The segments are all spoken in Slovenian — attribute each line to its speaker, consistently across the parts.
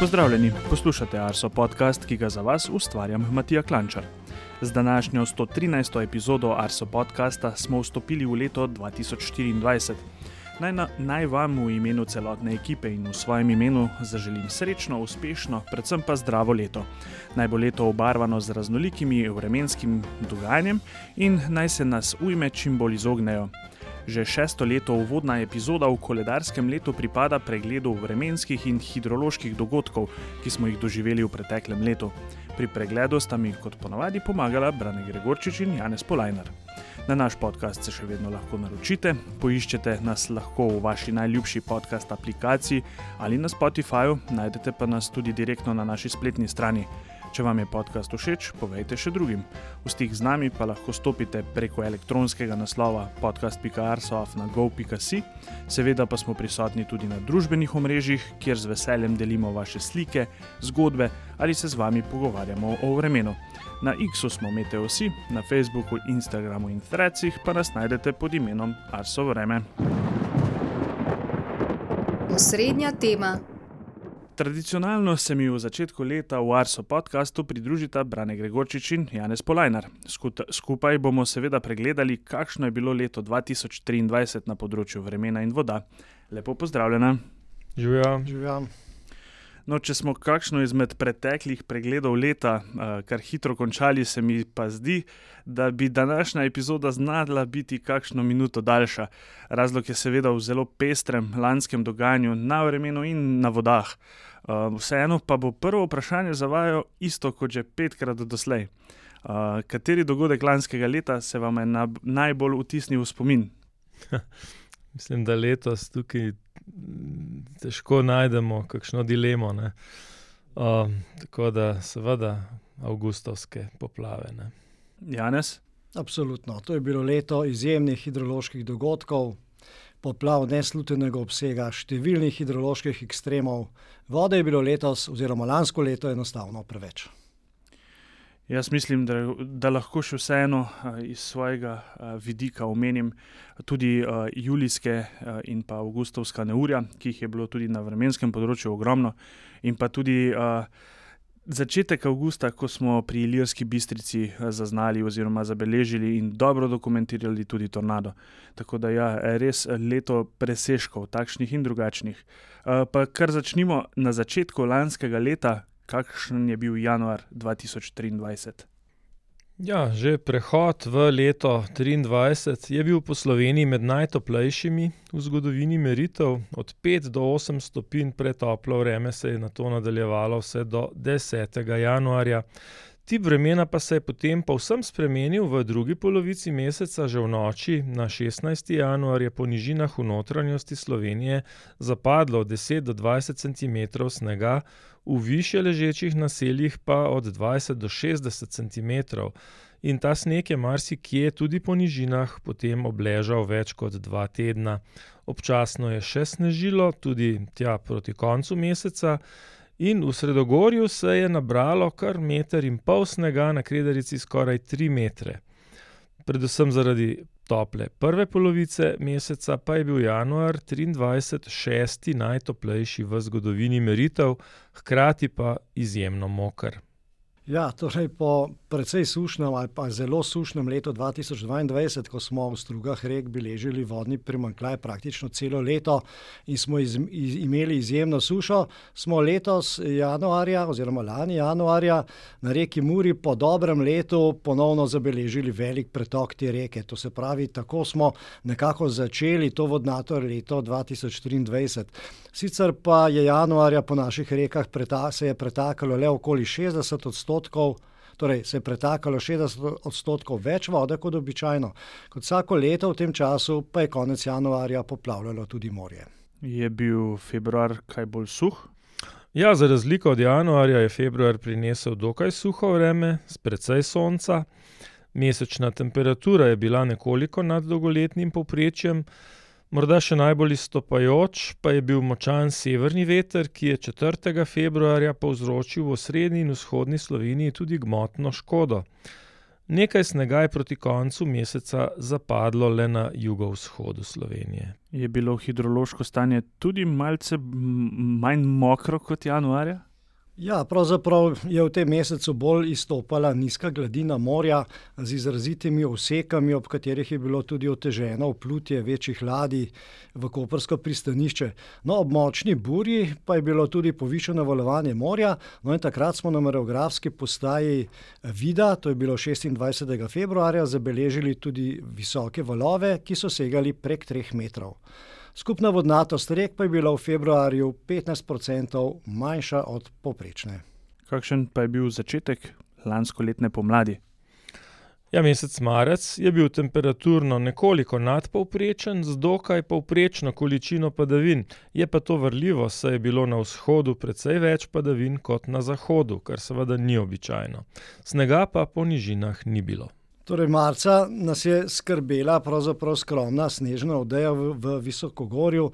Speaker 1: Pozdravljeni, poslušate Arso podcast, ki ga za vas ustvarjam Matija Klančar. Z današnjo 113. epizodo Arso podcasta smo vstopili v leto 2024. Naj, na, naj vam v imenu celotne ekipe in v svojem imenu zaželim srečno, uspešno, predvsem pa zdravo leto. Naj bo leto obarvano z raznolikimi vremenskim dogajanjem in naj se nas ujme čim bolj izognejo. Že šesto leto uvodna epizoda v koledarskem letu pripada pregledu vremenskih in hidroloških dogodkov, ki smo jih doživeli v preteklem letu. Pri pregledu sta mi kot ponavadi pomagala Brane Gregorčič in Janez Polajnar. Na naš podcast se še vedno lahko naročite, poiščete nas lahko v vaši najljubši podcast aplikaciji ali na Spotifyju, najdete pa nas tudi direktno na naši spletni strani. Če vam je podcast všeč, povejte še drugim. V stik z nami pa lahko stopite preko elektronskega naslova podcast.arsof.gov.si. Seveda pa smo prisotni tudi na družbenih omrežjih, kjer z veseljem delimo vaše slike, zgodbe ali se z vami pogovarjamo o vremenu. Na X-u smo Meteosi, na Facebooku, Instagramu in Threadsih pa nas najdete pod imenom Arso Vreme.
Speaker 2: Osrednja tema.
Speaker 1: Tradicionalno se mi v začetku leta v Arso podkastu pridružita Brane Gregorčič in Janez Polajnar. Skupaj bomo seveda pregledali, kakšno je bilo leto 2023 na področju vremena in voda. Lepo pozdravljena.
Speaker 3: Živijo.
Speaker 4: Živijo.
Speaker 1: No, če smo kakšno izmed preteklih pregledov leta, kar hitro končali, se mi pa zdi, da bi današnja epizoda znala biti kakšno minuto daljša. Razlog je seveda v zelo pestrem lanskem dogajanju na vremenu in na vodah. Vseeno pa bo prvo vprašanje za vaju isto kot že petkrat doslej. Kateri dogodek lanskega leta se vam je najbolj vtisnil v spomin?
Speaker 3: Mislim, da letos tukaj težko najdemo kakšno dilemo. Uh, tako da, seveda, avgustovske poplave. Ne.
Speaker 1: Janez?
Speaker 4: Absolutno. To je bilo leto izjemnih hidroloških dogodkov, poplav neslutenega obsega, številnih hidroloških ekstremov. Vode je bilo letos, oziroma lansko leto, enostavno preveč.
Speaker 1: Jaz mislim, da, da lahko še vseeno iz svojega vidika omenim tudi julijske in pa avgustovska neurja, ki jih je bilo tudi na vremenskem področju ogromno, in pa tudi začetek avgusta, ko smo pri Ilirski bistrici zaznali oziroma zabeležili in dobro dokumentirali tudi tornado. Tako da ja, res leto presežkov, takšnih in drugačnih. Pa kar začnimo na začetku lanskega leta, kakšen je bil januar 2023?
Speaker 3: Ja, že prehod v leto 2023 je bil po Sloveniji med najtoplejšimi v zgodovini meritev. Od 5 do 8 stopinj pretoplo vreme se je na to nadaljevalo vse do 10. januarja. Tip vremena pa se je potem povsem spremenil v drugi polovici meseca, že v noči na 16. januar je po nižinah v notranjosti Slovenije zapadlo od 10 do 20 cm snega, v višje ležečih naseljih pa od 20 do 60 cm. In ta sneg je marsikje tudi po nižinah potem obležal več kot dva tedna. Občasno je še snežilo, tudi tja proti koncu meseca. In v Sredogorju se je nabralo kar meter in pol snega, na Krederici skoraj tri metre. Predvsem zaradi tople prve polovice meseca pa je bil januar triindvajset šesti najtoplejši v zgodovini meritev, hkrati pa izjemno moker.
Speaker 4: Ja, torej po precej sušnem ali pa zelo sušnem letu dva tisoč dvaindvajset, ko smo v strugah rek beležili vodni primanjkljaj praktično celo leto in smo imeli izjemno sušo, smo letos januarja oziroma lani januarja na reki Muri po dobrem letu ponovno zabeležili velik pretok te reke. To se pravi, tako smo nekako začeli to vodnato leto dva tisoč triindvajset. Sicer pa je januarja po naših rekah se je pretakalo le okoli šestdeset odstotkov, torej se je pretakalo šestdeset odstotkov več vode kot običajno. Kot vsako leto v tem času pa je konec januarja poplavljalo tudi morje.
Speaker 1: Je bil februar kaj bolj suh?
Speaker 3: Ja, za razliko od januarja je februar prinesel dokaj suho vreme s precej sonca. Mesečna temperatura je bila nekoliko nad dolgoletnim povprečjem. Morda še najbolj izstopajoč pa je bil močan severni veter, ki je četrtega februarja povzročil v osrednji in vzhodni Sloveniji tudi gmotno škodo. Nekaj snega je proti koncu meseca zapadlo le na jugovzhodu Slovenije.
Speaker 1: Je bilo hidrološko stanje tudi malce manj mokro kot januarja?
Speaker 4: Ja, pravzaprav je v tem mesecu bolj izstopala nizka gladina morja z izrazitimi osekami, ob katerih je bilo tudi oteženo vplutje večjih ladij v Kopersko pristanišče. No, ob močni burji pa je bilo tudi povišeno valovanje morja. No, in takrat smo na mereografski postaji Vida, to je bilo 26. februarja, zabeležili tudi visoke valove, ki so segali prek 3 metrov. Skupna vodnatost rek pa je bila v februarju 15% manjša od povprečne.
Speaker 1: Kakšen pa je bil začetek lanskoletne pomladi?
Speaker 3: Ja, mesec marec je bil temperaturno nekoliko nadpovprečen, z dokaj povprečno količino padavin. Je pa to vrljivo, saj je bilo na vzhodu precej več padavin kot na zahodu, kar seveda ni običajno. Snega pa po nižinah ni bilo.
Speaker 4: Torej, marca nas je skrbela pravzaprav skromna snežna odeja v, v Visokogorju,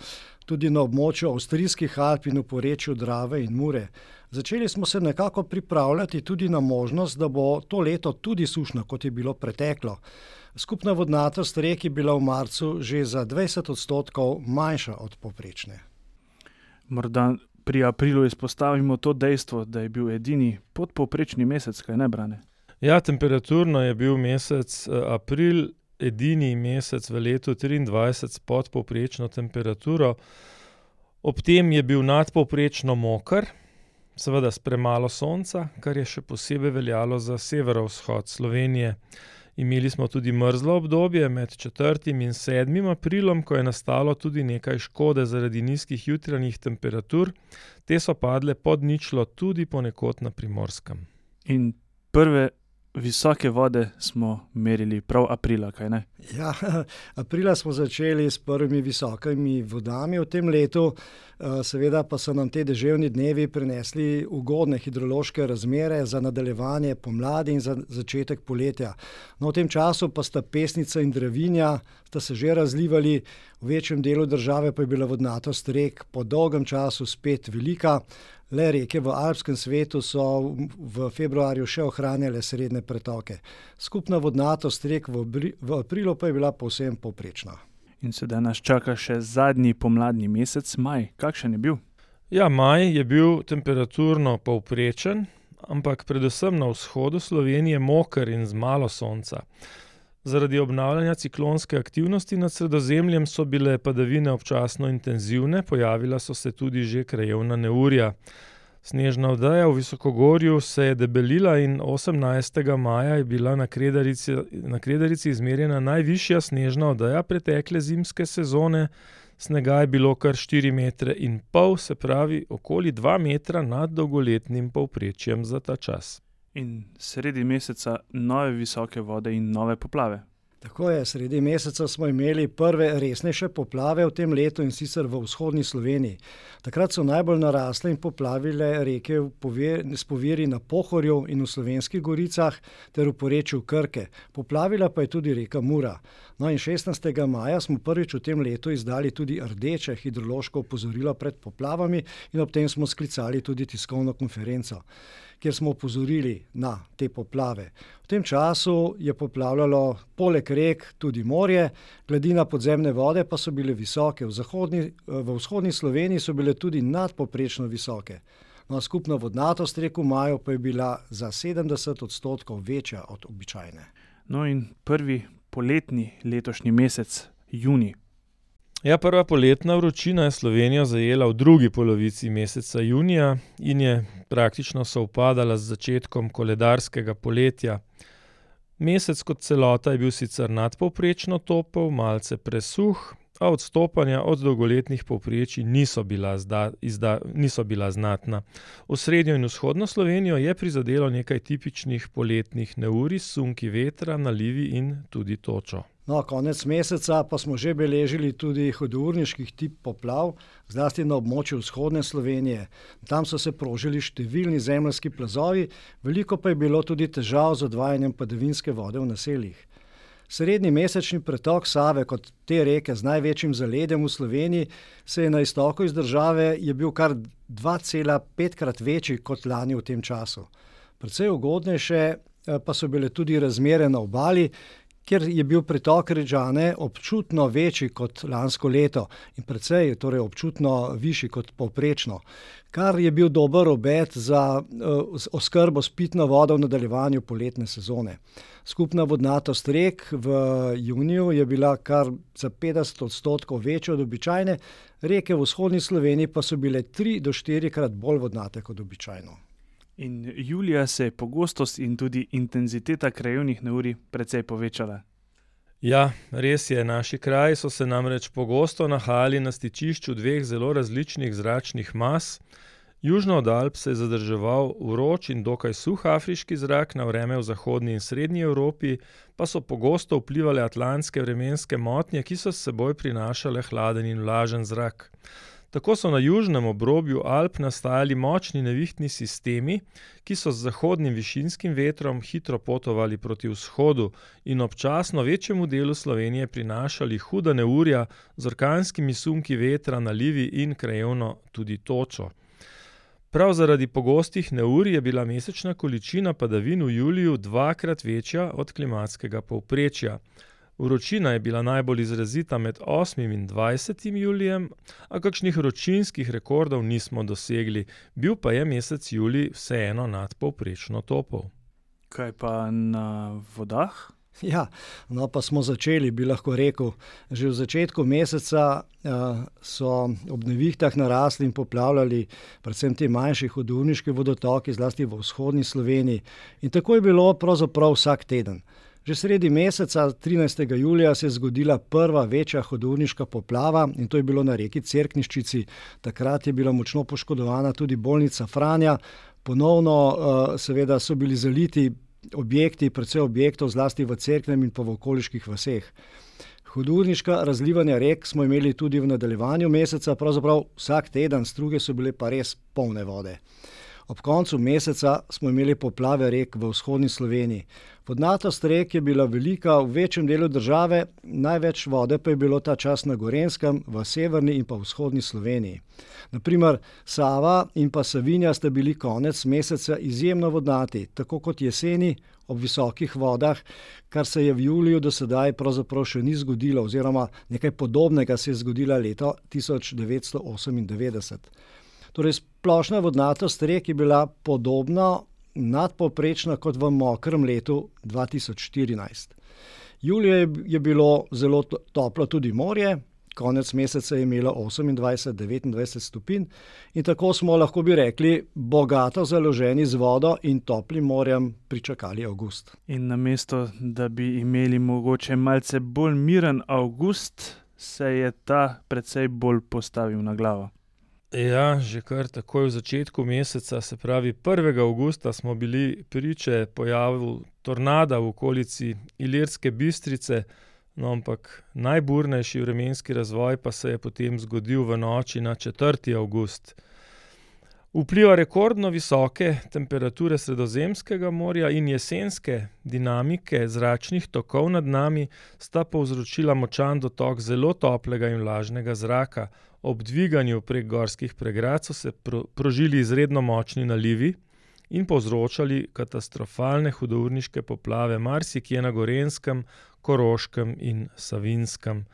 Speaker 4: tudi na območju avstrijskih Alp in v porečju Drave in Mure. Začeli smo se nekako pripravljati tudi na možnost, da bo to leto tudi sušno, kot je bilo preteklo. Skupna vodnatost rek je bila v marcu že za 20 odstotkov manjša od poprečne.
Speaker 1: Morda pri aprilu izpostavimo to dejstvo, da je bil edini podpovprečni mesec, kaj ne brane.
Speaker 3: Ja, temperaturno je bil mesec april edini mesec v letu triindvajset s podpovprečno temperaturo. Ob tem je bil nadpovprečno moker, seveda s premalo sonca, kar je še posebej veljalo za severovzhod Slovenije. Imeli smo tudi mrzlo obdobje med četrtim in sedmim aprilom, ko je nastalo tudi nekaj škode zaradi nizkih jutranjih temperatur. Te so padle pod ničlo tudi ponekod na Primorskem.
Speaker 1: In prve visoke vode smo merili prav aprila, kajne?
Speaker 4: Ja, aprila smo začeli s prvimi visokimi vodami v tem letu. seveda pa so nam ti deževni dnevi prinesli ugodne hidrološke razmere za nadaljevanje pomladi in za začetek poletja. No, v tem času pa sta Pesnica in Dravinja, sta se že razlivali, v večjem delu države pa je bila vodnatost rek po dolgem času spet velika. Le reke v alpskem svetu so v februarju še ohranjale srednje pretoke. Skupna vodnatost rek v v aprilu pa je bila povsem povprečna.
Speaker 1: In sedaj nas čaka še zadnji pomladni mesec, maj. Kakšen je bil?
Speaker 3: Ja, maj je bil temperaturno povprečen, ampak predvsem na vzhodu Slovenije moker in z malo sonca. Zaradi obnavljanja ciklonske aktivnosti nad Sredozemljem so bile padavine občasno intenzivne, pojavila so se tudi že krajevna neurja. Snežna odeja v visokogorju se je debelila in osemnajstega maja je bila na Kredarici, na Kredarici izmerjena najvišja snežna odeja pretekle zimske sezone. Snega je bilo kar štiri metre in pol, se pravi okoli dva metra nad dolgoletnim povprečjem za ta čas.
Speaker 1: In sredi meseca nove visoke vode in nove poplave.
Speaker 4: Tako je, sredi meseca smo imeli prve resnejše poplave v tem letu, in sicer v vzhodni Sloveniji. Takrat so najbolj narasle in poplavile reke v s poviri na Pohorju in v Slovenskih goricah ter v porečju Krke. Poplavila pa je tudi reka Mura. No, in šestnajstega maja smo prvič v tem letu izdali tudi rdeče hidrološko opozorilo pred poplavami in ob tem smo sklicali tudi tiskovno konferenco, kjer smo opozorili na te poplave. V tem času je poplavljalo poleg rek tudi morje, gladina podzemne vode pa so bile visoke. V zahodni, v vzhodni Sloveniji so bile tudi nadpovprečno visoke. No, skupna vodnatost rek v maju pa je bila za sedemdeset odstotkov večja od običajne.
Speaker 1: No, in prvi poletni letošnji mesec, junij.
Speaker 3: Ja, prva poletna vročina je Slovenijo zajela v drugi polovici meseca junija in je praktično sovpadala z začetkom koledarskega poletja. Mesec kot celota je bil sicer nadpovprečno topel, malce presuh, a odstopanja od dolgoletnih povprečij niso bila niso bila znatna. Osrednjo in vzhodno Slovenijo je prizadelo nekaj tipičnih poletnih neurij sunki vetra, nalivi in tudi točo.
Speaker 4: No, konec meseca pa smo že beležili tudi hudourniški tip poplav, zlasti na območju vzhodne Slovenije. Tam so se prožili številni zemeljski plazovi, veliko pa je bilo tudi težav z odvajanjem padavinske vode v naseljih. Srednji mesečni pretok Save kot te reke z največjim zaledjem v Sloveniji se je na iztoku iz države, je bil kar dvacelapetkrat večji kot lani v tem času. Precej ugodnejše, pa so bile tudi razmere na obali, kjer je bil pritok Rečane občutno večji kot lansko leto in precej torej občutno višji kot povprečno, kar je bil dober obet za oskrbo s pitno vodo v nadaljevanju poletne sezone. Skupna vodnatost rek v juniju je bila kar za petdeset odstotkov večja od običajne, reke v vzhodni Sloveniji pa so bile tri- do štirikrat bolj vodnate kot običajno.
Speaker 1: In julija se je pogostost in tudi intenziteta krajevnih neurij precej povečala.
Speaker 3: Ja, res je, naši kraji so se namreč pogosto nahajali na stičišču dveh zelo različnih zračnih mas. Južno od Alp se je zadrževal vroč in dokaj suh afriški zrak, na vreme v zahodni in srednji Evropi pa so pogosto vplivale atlantske vremenske motnje, ki so s seboj prinašale hladen in vlažen zrak. Tako so na južnem obrobju Alp nastajali močni nevihtni sistemi, ki so z zahodnim višinskim vetrom hitro potovali proti vzhodu in občasno večjemu delu Slovenije prinašali huda neurja z orkanskimi sunki vetra, nalivi in krajevno tudi točo. Prav zaradi pogostih neurij je bila mesečna količina padavin v juliju dvakrat večja od klimatskega povprečja. Vročina je bila najbolj izrazita med osmim in dvajsetim julijem, a kakšnih vročinskih rekordov nismo dosegli, bil pa je mesec julij vseeno nadpovprečno topel.
Speaker 1: Kaj pa na vodah?
Speaker 4: Ja, no, pa smo začeli, bi lahko rekel. Že v začetku meseca, so ob nevihtah narasli in poplavljali predvsem ti manjši hudourniški vodotoki, zlasti v vzhodni Sloveniji. In tako je bilo pravzaprav vsak teden. Že sredi meseca, trinajstega julija, se je zgodila prva večja hudourniška poplava, in to je bilo na reki Cerkniščici. Takrat je bila močno poškodovana tudi bolnica Franja, ponovno, seveda so bili zaliti objekti, precej objektov, zlasti v Cerknem in pa v okoliških vaseh. Hudourniška razlivanja rek smo imeli tudi v nadaljevanju meseca, pravzaprav vsak teden, struge so bile pa res polne vode. Ob koncu meseca smo imeli poplave rek v vzhodni Sloveniji. Vodnatost rek je bila velika v večjem delu države, največ vode pa je bilo ta čas na Gorenjskem, v severni in pa vzhodni Sloveniji. Na primer Sava in pa Savinja sta bili konec meseca izjemno vodnati, tako kot jeseni ob visokih vodah, kar se je v juliju do sedaj pravzaprav še ni zgodilo oziroma nekaj podobnega se je zgodilo leta tisoč devetsto osemindevetdeset. Torej splošna vodnatost rek je bila podobna, nadpovprečna kot v mokrem letu dva tisoč štirinajst. Julija je bilo zelo toplo tudi morje, konec meseca je imelo osemindvajset, devetindvajset stopinj in tako smo, lahko bi rekli, bogato založeni z vodo in toplim morjem pričakali avgust.
Speaker 1: In namesto da bi imeli mogoče malce bolj miren avgust, se je ta precej bolj postavil na glavo.
Speaker 3: Ja, že kar takoj v začetku meseca, se pravi prvega avgusta, smo bili priče pojavu tornada v okolici Ilirske Bistrice. No, ampak najburnejši vremenski razvoj pa se je potem zgodil v noči na četrti avgust. Vpliva rekordno visoke temperature Sredozemskega morja in jesenske dinamike zračnih tokov nad nami sta povzročila močan dotok zelo toplega in vlažnega zraka. Ob dviganju prek gorskih pregrad so se prožili izredno močni nalivi in povzročali katastrofalne hudourniške poplave marsikje na Gorenjskem, Koroškem in Savinjskem.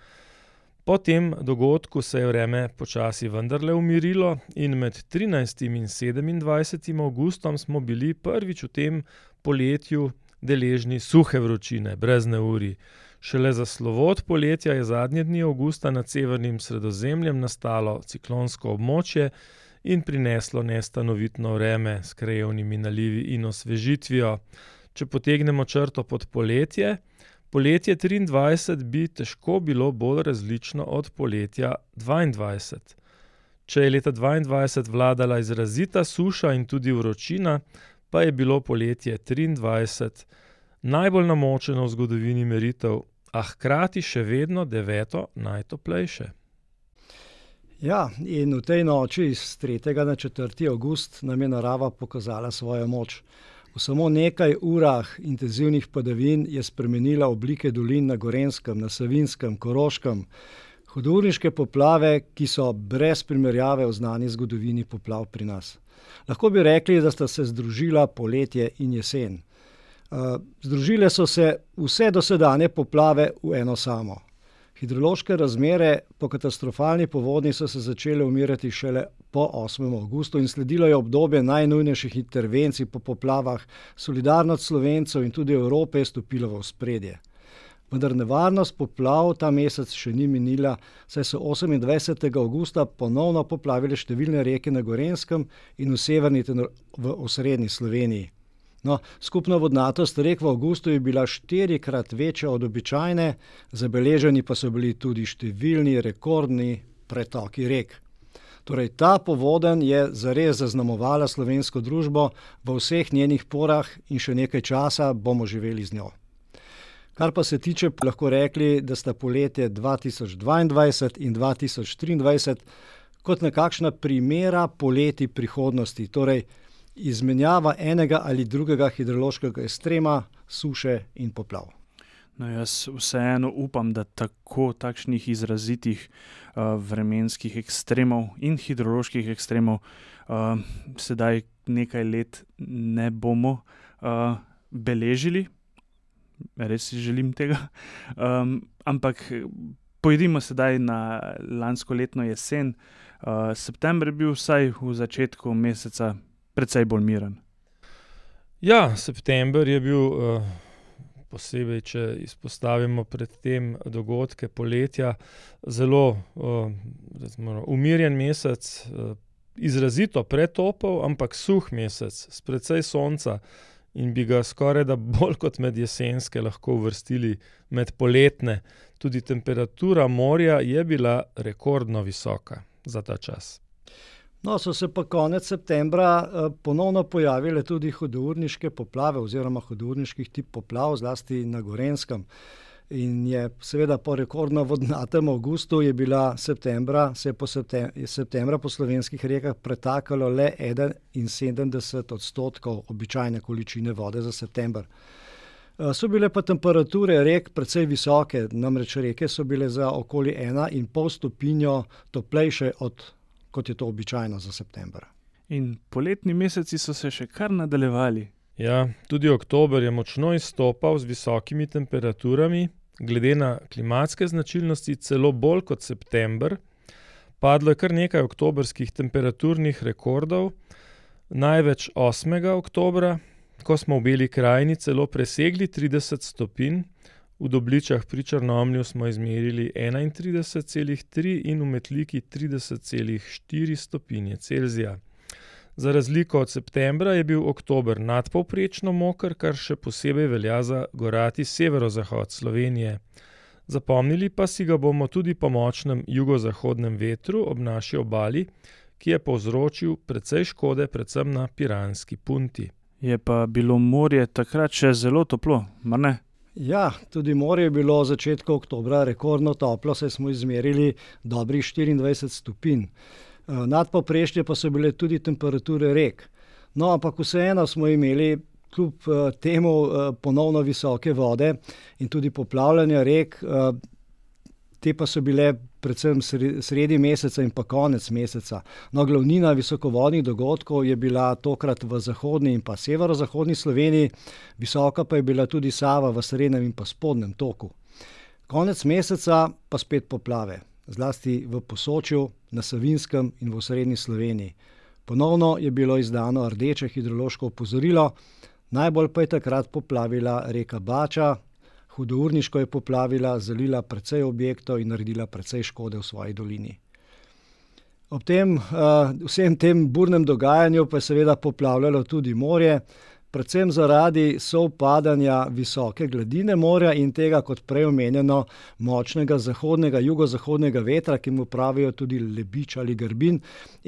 Speaker 3: Po tem dogodku se je vreme počasi vendarle umirilo in med trinajstim in sedemindvajsetim avgustom smo bili prvič v tem poletju deležni suhe vročine, brez neurij. Šele za slovo od poletja je zadnje dni avgusta nad severnim Sredozemljem nastalo ciklonsko območje in prineslo nestanovitno vreme s krajevnimi nalivi in osvežitvijo. Če potegnemo črto pod poletje, poletje triindvajset bi težko bilo bolj različno od poletja dvaindvajset. Če je leta dvaindvajset vladala izrazita suša in tudi vročina, pa je bilo poletje triindvajset najbolj namočeno v zgodovini meritev, a hkrati še vedno deveto najtoplejše.
Speaker 4: Ja, in v tej noči s tretjega na četrti avgust nam je narava pokazala svojo moč. V samo nekaj urah intenzivnih padavin je spremenila oblike dolin na Gorenjskem, na Savinjskem, Koroškem. Hudourniške poplave, ki so brez primerjave v znani zgodovini poplav pri nas. Lahko bi rekli, da sta se združila poletje in jesen. Združile so se vse dosedanje poplave v eno samo. Hidrološke razmere po katastrofalni povodnji so se začele umirjati šele po osmem avgustu in sledilo je obdobje najnujnejših intervencij po poplavah, solidarnost Slovencev in tudi Evrope je stopila v ospredje. Vendar nevarnost poplav ta mesec še ni minila, saj so osemindvajsetega avgusta ponovno poplavile številne reke na Gorenjskem in v severni ter v osrednji Sloveniji. No, skupna vodnatost rek v avgustu je bila štirikrat večja od običajne, zabeleženi pa so bili tudi številni rekordni pretoki rek. Torej ta povodenj je zares zaznamovala slovensko družbo v vseh njenih porah in še nekaj časa bomo živeli z njo. Kar pa se tiče, lahko rekli, da sta poletje dva tisoč dvaindvajset in dva tisoč triindvajset kot nekakšna primera poletij prihodnosti, torej izmenjava enega ali drugega hidrološkega ekstrema, suše in poplav.
Speaker 1: No, jaz vseeno upam, da tako takšnih izrazitih, vremenskih ekstremov in hidroloških ekstremov, sedaj nekaj let ne bomo, beležili. Res si želim tega. ampak pojdimo sedaj na lanskoletno jesen. september je bil vsaj v začetku meseca precej bolj miren.
Speaker 3: Ja, september je bil, posebej če izpostavimo pred tem dogodke poletja, zelo, recimo umirjen mesec, izrazito pretopel, ampak suh mesec s precej sonca in bi ga skorajda bolj kot med jesenske lahko uvrstili med poletne. Tudi temperatura morja je bila rekordno visoka za ta čas.
Speaker 4: No, so se pa konec septembra, ponovno pojavile tudi hudourniške poplave oziroma hudourniški tip poplav, zlasti na Gorenjskem. In je seveda po rekordno vodnatem avgustu je bila septembra, se je po septembra po slovenskih rekah pretakalo le enainsedemdeset odstotkov običajne količine vode za september. so bile pa temperature rek precej visoke, namreč reke so bile za okoli ena in pol stopinjo toplejše od, kot je to običajno za september.
Speaker 1: In poletni meseci so se še kar nadaljevali.
Speaker 3: Ja, tudi oktober je močno izstopal z visokimi temperaturami, glede na klimatske značilnosti celo bolj kot september. Padlo je kar nekaj oktobrskih temperaturnih rekordov, največ osmega oktobra, ko smo v Beli krajini celo presegli trideset stopinj, v Dobličah pri Črnomlju smo izmerili enaintrideset celih tri in v Metliki trideset celih štiri stopinje Celzija. Za razliko od septembra je bil oktober nadpovprečno moker, kar še posebej velja za gorati severozahod Slovenije. Zapomnili pa si ga bomo tudi po močnem jugozahodnem vetru ob naši obali, ki je povzročil precej škode predvsem na Piranski punti.
Speaker 1: Je pa bilo morje takrat še zelo toplo, mar ne?
Speaker 4: Ja, tudi morje je bilo v začetku oktobra rekordno toplo, saj smo izmerili dobrih štiriindvajset stopinj. nadpovprečne pa so bile tudi temperature rek. No, ampak vseeno smo imeli kljub, temu, ponovno visoke vode in tudi poplavljanja rek, te pa so bile predvsem sredi meseca in pa konec meseca. No, glavnina visokovodnih dogodkov je bila tokrat v zahodni in pa severozahodni Sloveniji, visoka pa je bila tudi Sava v srednjem in pa spodnjem toku. Konec meseca pa spet poplave. Zlasti v Posočju, na Savinjskem in v osrednji Sloveniji. Ponovno je bilo izdano rdeče hidrološko opozorilo, najbolj pa je takrat poplavila reka Bača, hudourniško je poplavila, zalila precej objektov in naredila precej škode v svoji dolini. Ob tem, vsem tem burnem dogajanju pa je seveda poplavljalo tudi morje, predvsem zaradi sovpadanja visoke gladine morja in tega, kot prej omenjeno, močnega zahodnega, jugozahodnega vetra, ki mu pravijo tudi lebič ali grbin.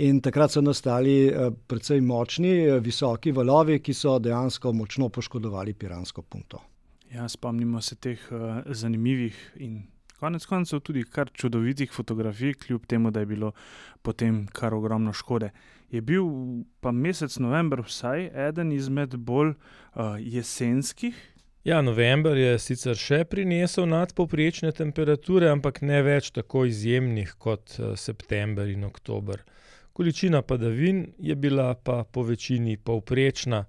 Speaker 4: In takrat so nastali, precej močni, visoki valovi, ki so dejansko močno poškodovali Piransko punto.
Speaker 1: Ja, spomnimo se teh, zanimivih in konec koncev tudi kar čudovitih fotografij, kljub temu da je bilo potem kar ogromno škode. Je bil pa mesec november vsaj eden izmed bolj, jesenskih?
Speaker 3: Ja, november je sicer še prinesel nadpovprečne temperature, ampak ne več tako izjemnih kot, september in oktober. Količina padavin je bila pa po večini povprečna.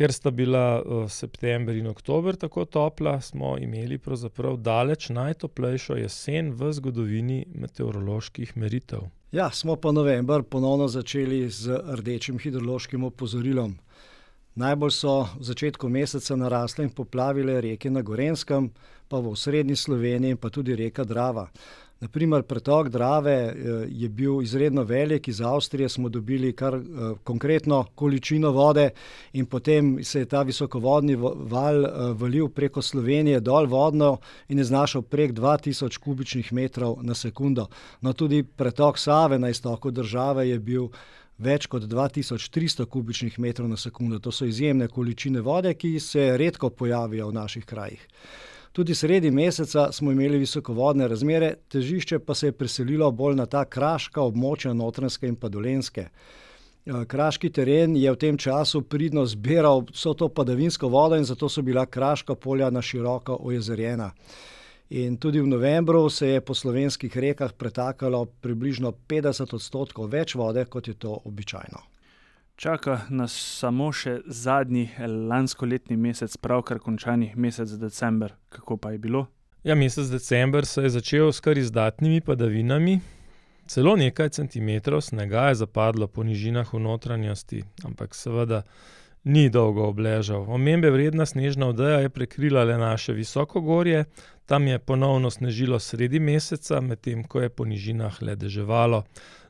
Speaker 3: Ker sta bila september in oktober tako topla, smo imeli pravzaprav daleč najtoplejšo jesen v zgodovini meteoroloških meritev.
Speaker 4: Ja, smo pa november ponovno začeli z rdečim hidrološkim opozorilom. Najbolj so v začetku meseca narasle in poplavile reke na Gorenskem, pa v srednji Sloveniji, pa tudi reka Drava. Naprimer, pretok Drave eh, je bil izredno velik, iz Avstrije smo dobili kar uh, konkretno količino vode, in potem se je ta visokovodni val uh, valil preko Slovenije dol vodno in je znašal prek 2000 kubičnih metrov na sekundo. No, tudi pretok Save na istoku države je bil več kot 2300 kubičnih metrov na sekundo. To so izjemne količine vode, ki se redko pojavijo v naših krajih. Tudi sredi meseca smo imeli visokovodne razmere, težišče pa se je preselilo bolj na ta kraška območja Notranske in Padolenske. Eh, kraški teren je v tem času pridno zbiral vso to padavinsko vodo in zato so bila kraška polja na široko ojezerjena. In tudi v novembru se je po slovenskih rekah pretakalo približno 50 odstotkov več vode, kot je to običajno.
Speaker 1: Čaka nas samo še zadnji lanskoletni mesec, pravkar končani mesec december. Kako pa je bilo?
Speaker 3: Ja, mesec december se je začel s kar izdatnimi padavinami. Celo nekaj centimetrov snega je zapadlo po nižinah v notranjosti, ampak seveda ni dolgo obležal. Omembe vredna snežna odeja je prekrila le naše visoko gorje, tam je ponovno snežilo sredi meseca, medtem ko je po nižinah le deževalo.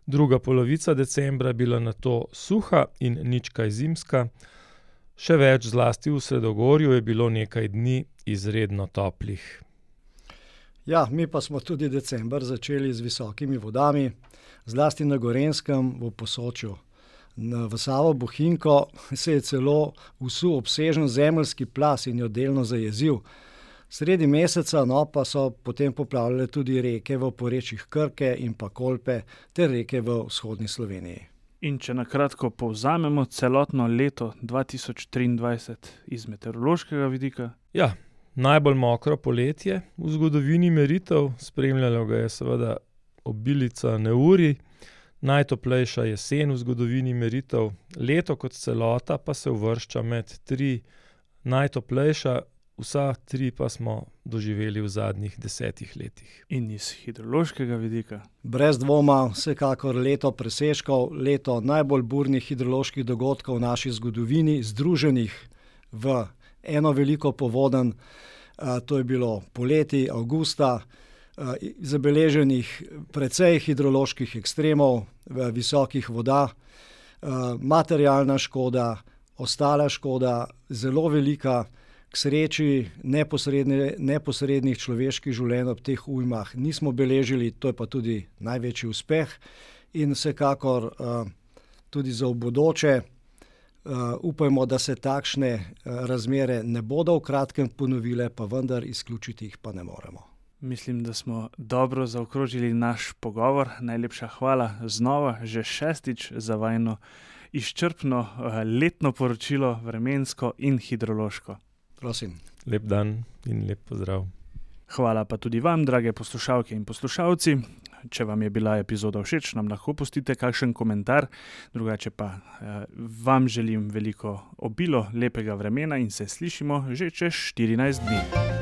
Speaker 3: Druga polovica decembra je bila na to suha in nič kaj zimska. Še več, zlasti v Sredogorju, je bilo nekaj dni izredno toplih.
Speaker 4: Ja, mi pa smo tudi decembr začeli z visokimi vodami, zlasti na Gorenskem, v Posočju. V Savo Bohinko se je celo usul obsežen zemljski plas in jo delno zajezil. Sredi meseca no, pa so potem poplavljale tudi reke v porečjih Krke in pa Kolpe ter reke v vzhodni Sloveniji.
Speaker 1: In če na kratko povzamemo celotno leto 2023 iz meteorološkega vidika?
Speaker 3: Ja, najbolj mokro poletje v zgodovini meritev, spremljalo ga je seveda obilica neuri, najtoplejša jesen v zgodovini meritev, leto kot celota pa se uvršča med tri najtoplejša vsa tri pa smo doživeli v zadnjih desetih letih.
Speaker 1: In iz hidrološkega vidika?
Speaker 4: Brez dvoma, vsekakor leto preseškov, leto najbolj burnih hidroloških dogodkov v naši zgodovini, združenih v eno veliko povoden. To je bilo poleti, avgusta, zabeleženih precej hidroloških ekstremov, visokih voda, materialna škoda, ostala škoda, zelo velika k sreči neposrednih človeških življenj ob teh ujmah nismo beležili, to je pa tudi največji uspeh in vsekakor uh, tudi za obodoče. Uh, eh, upajmo, da se takšne razmere ne bodo v kratkem ponovile, pa vendar izključiti jih pa ne moremo.
Speaker 1: Mislim, da smo dobro zaokrožili naš pogovor. Najlepša hvala znova, že šestič za vajno izčrpno uh, letno poročilo, vremensko in hidrološko.
Speaker 4: Prosim.
Speaker 3: Lep dan in lep pozdrav.
Speaker 1: Hvala pa tudi vam, drage poslušalke in poslušalci. Če vam je bila epizoda všeč, nam lahko pustite kakšen komentar, drugače pa eh, vam želim veliko obilo, lepega vremena in se slišimo že čez 14 dni.